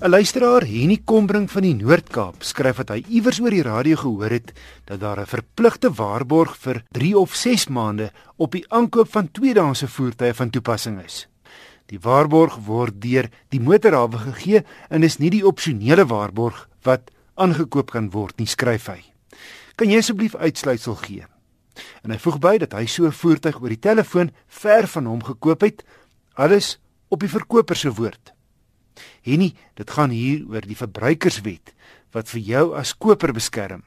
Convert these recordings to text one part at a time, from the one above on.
'n Luisteraar, Henny Kombring van die Noord-Kaap, skryf dat hy iewers oor die radio gehoor het dat daar 'n verpligte waarborg vir 3 of 6 maande op die aankoop van tweedehandse voertuie van toepassing is. Die waarborg word deur die motorhawe gegee en is nie die opsionele waarborg wat aangekoop kan word nie, skryf hy. Kan jy asseblief uitsluitsel gee? En hy voeg by dat hy so 'n voertuig oor die telefoon ver van hom gekoop het, alles op die verkoper se woord. Henny, dit gaan hier oor die verbruikerswet wat vir jou as koper beskerm.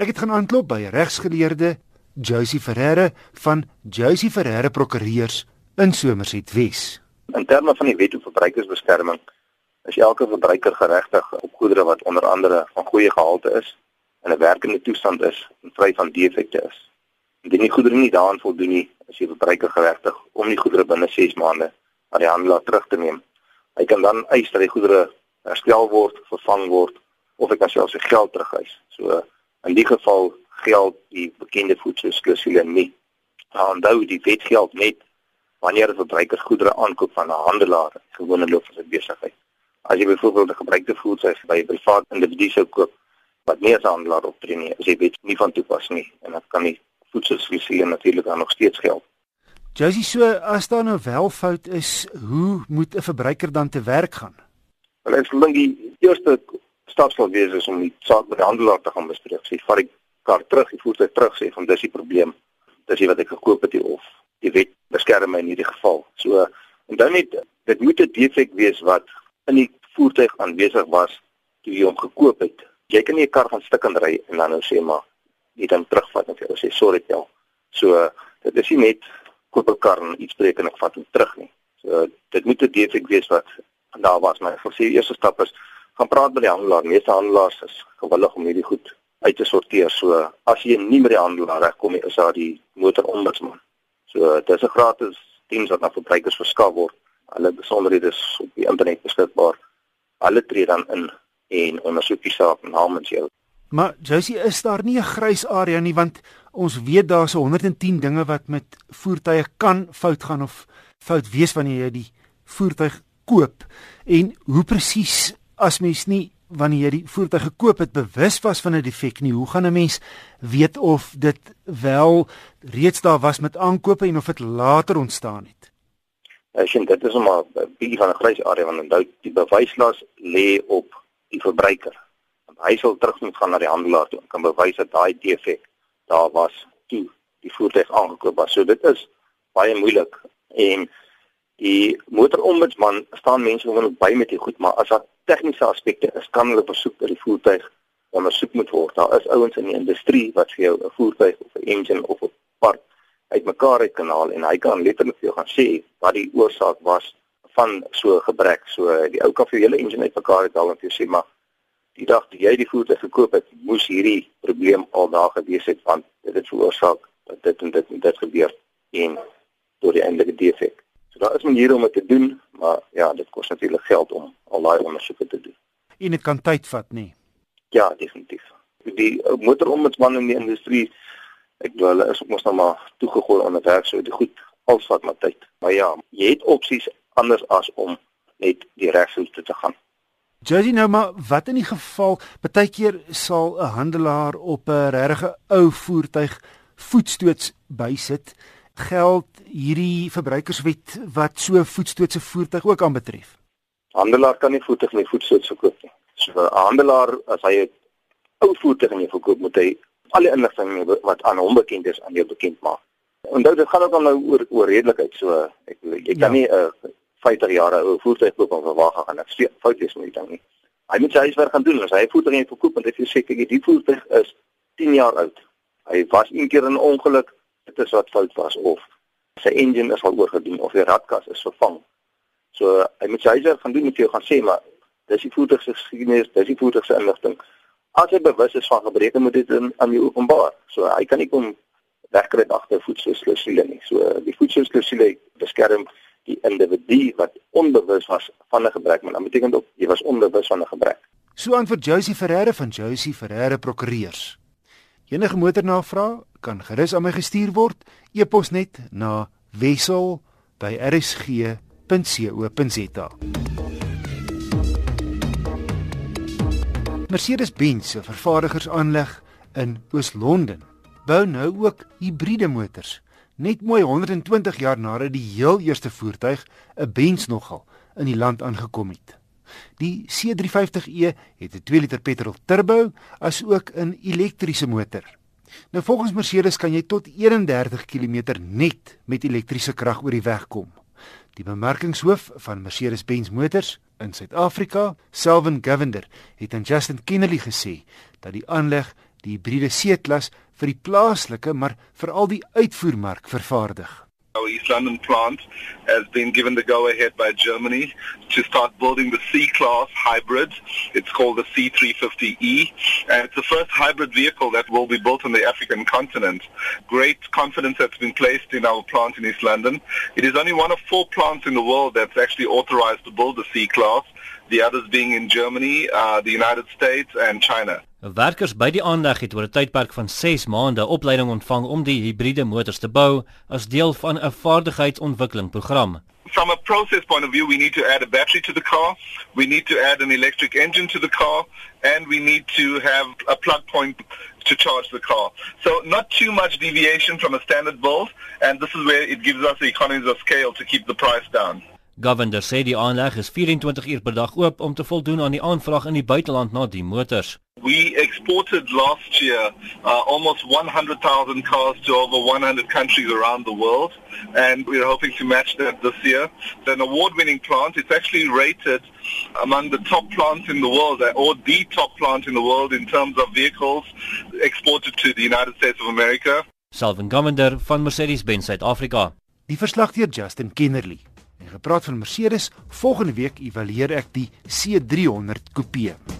Ek het gaan aanklop by regsgeleerde, Josie Ferreira van Josie Ferreira Prokureurs in Somerset Wes. In terme van die wet op verbruikersbeskerming is elke verbruiker geregtig op goedere wat onder andere van goeie gehalte is en 'n werkende toestand is en vry van defekte is. Indien die goedere nie daaraan voldoen nie, is die verbruiker geregtig om die goedere binne 6 maande aan die handelaar terug te neem Hy kan dan eis dat die goedere herstel word, vervang word of hy kan selfs sy geld terugeis. So in die geval geld die bekende voedselsklusule nie. Maar onthou die wet geld net wanneer 'n verbruiker goedere aankoop van 'n handelaar, gewone loop van sy besigheid. As jy byvoorbeeld 'n gebruikte voertuig by 'n privaat individu sou koop wat nie as handelaar optree nie, is weet nie van toepassing nie en dit kan nie voedselsklusule natuurlik dan nog steeds geld. Josie, so as daar nou wel fout is, hoe moet 'n verbruiker dan te werk gaan? Wel, ek dink die eerste stap sal wees is om die saak by die handelaar te gaan bespreek. Sê, vat die kar terug, die voertuig terug, sê van dis die probleem. Dis wat ek gekoop het of die wet beskerm my in hierdie geval. So, dan net dit moet 'n defek wees wat in die voertuig aanwesig was toe jy hom gekoop het. Jy kan nie 'n kar van stukkend ry en dan nou sê maar jy dan terugvat en jy sê sorry tel. So, dit is nie net koop 'n kar en iets breek en ek vat hom terug nie. So dit moet 'n defek wees wat daar was, maar vir die eerste stap is gaan praat met die handelaar. Meeste handelaars is gewillig om hierdie goed uit te sorteer. So as jy nie met die handelaar regkom nie, is daar die motorombudsman. So dit is 'n gratis diens wat aan verbruikers verskaf word. Hulle besonderhede is op die internet beskikbaar. Hulle tree dan in en ondersoek die saak namens jou. Maar Josie, is daar nie 'n grys area nie want ons weet daar's 110 dinge wat met voertuie kan fout gaan of fout wees wanneer jy die voertuig koop. En hoe presies as mens nie wanneer jy die voertuig gekoop het bewus was van 'n defek nie, hoe gaan 'n mens weet of dit wel reeds daar was met aankope en of dit later ontstaan het? Ek sien dit is maar 'n bietjie van 'n grys area want die bewyslas lê op die verbruiker hy sal terug moet gaan na die handelaar toe en kan bewys dat daai defek daar was toe die voertuig aangekoop was. So dit is baie moeilik en die motorombudsman staan mense gewoonlik by met die goed, maar as daar tegniese aspekte is, kan hulle besoek by die voertuig ondersoek moet word. Daar is ouens in die industrie wat vir jou 'n voertuig of 'n engine of 'n part uitmekaar uit kan haal en hy kan letterlik vir jou gaan sê wat die oorsaak was van so 'n gebrek. So die ou kan vir jou hele engine uitmekaar uithaal en vir jou sê maar die dag toe jy die voertuig gekoop het, moes hierdie probleem al daar gewees het want dit het veroorsaak dat dit en dit en dit gebeur en tot die eindige defek. So daar is maniere om dit te doen, maar ja, dit kos natuurlik geld om al daai ondersoeke te doen. En dit kan tyd vat, nê? Ja, definitief. Die uh, motorombudsman in die industrie, ek glo hulle is mos nou maar toegegooi aan die werk, so dit goed als wat maar tyd. Maar ja, jy het opsies anders as om net die regshoek te gaan. Josie nou maar wat in die geval baie keer sal 'n handelaar op 'n regte ou voertuig voetstoots bysit geld hierdie verbruikerswet wat so voetstootse voertuig ook aanbetref. Handelaar kan nie voertuig met voetstoots verkoop nie. So 'n handelaar as hy 'n ou voertuig in verkoop moet hy alle inligting wat aan hom bekend is aan jou bekend maak. Onthou dit gaan ook al nou oor oor redelikheid so ek jy kan ja. nie 'n uh, 50 jaar ou voertuig koop en verwag gaan sê fout is met die ding nie. Hy moet sy huiswerk gaan doen. As hy voertuig net verkoop en dit is seker die voertuig is 10 jaar oud. Hy was een keer in 'n ongeluk, dit is wat fout was of sy engine is al oorgedoen of die radkas is vervang. So hy moet sy huiswerk gaan doen en jou gaan sê maar dis die voertuig se geskiedenis, dis die voertuig se inligting. As hy bewus is van gebreke moet dit in aan jou openbaar. So hy kan nie kom wegkry agter voetsoosklausule nie. So die voetsoosklausule beskerm die individu wat onbewus was van 'n gebrek, maar dan beteken dit ook jy was onbewus van 'n gebrek. So vir Josie Ferreira van Josie Ferreira Prokureurs. Enige motornavraag kan gerus aan my gestuur word, e-pos net na wissel@rsg.co.za. Mercedes-Benz se vervaardigersaanleg in Oos-London bou nou ook hibriede motors. Net mooi 120 jaar nadat die heel eerste voertuig, 'n Benz nogal, in die land aangekom het. Die C350e het 'n 2 liter petrol turbo as ook 'n elektriese motor. Nou volgens Mercedes kan jy tot 31 km net met elektriese krag oor die weg kom. Die bemarkingshoof van Mercedes-Benz Motors in Suid-Afrika, Selwyn Govender, het aan Justin Kennedy gesê dat die aanleg die hybride C-klas vir die plaaslike maar veral die uitvoermark vervaardig. Our East London plant has been given the go-ahead by Germany to start building the C-Class hybrid. It's called the C350E, and it's the first hybrid vehicle that will be built on the African continent. Great confidence has been placed in our plant in East London. It is only one of four plants in the world that's actually authorized to build the C-Class, the others being in Germany, uh, the United States, and China. Werkers by die aanleg het oor 'n tydperk van 6 maande opleiding ontvang om die hibriede motors te bou as deel van 'n vaardigheidsontwikkelingsprogram. From a process point of view, we need to add a battery to the car, we need to add an electric engine to the car, and we need to have a plug point to charge the car. So not too much deviation from a standard build, and this is where it gives us the economies of scale to keep the price down. Governor sê die aanleg is 24 uur per dag oop om te voldoen aan die aanvraag in die buiteland na die motors. We exported last year uh, almost 100,000 cars to over 100 countries around the world, and we're hoping to match that this year. It's an award-winning plant. It's actually rated among the top plants in the world, or the top plant in the world in terms of vehicles exported to the United States of America. Salvin Govender van Mercedes-Benz Suid-Afrika. Die verslaggewer Justin Kennerly. En gepraat van Mercedes, volgende week evalueer ek die C300 coupe.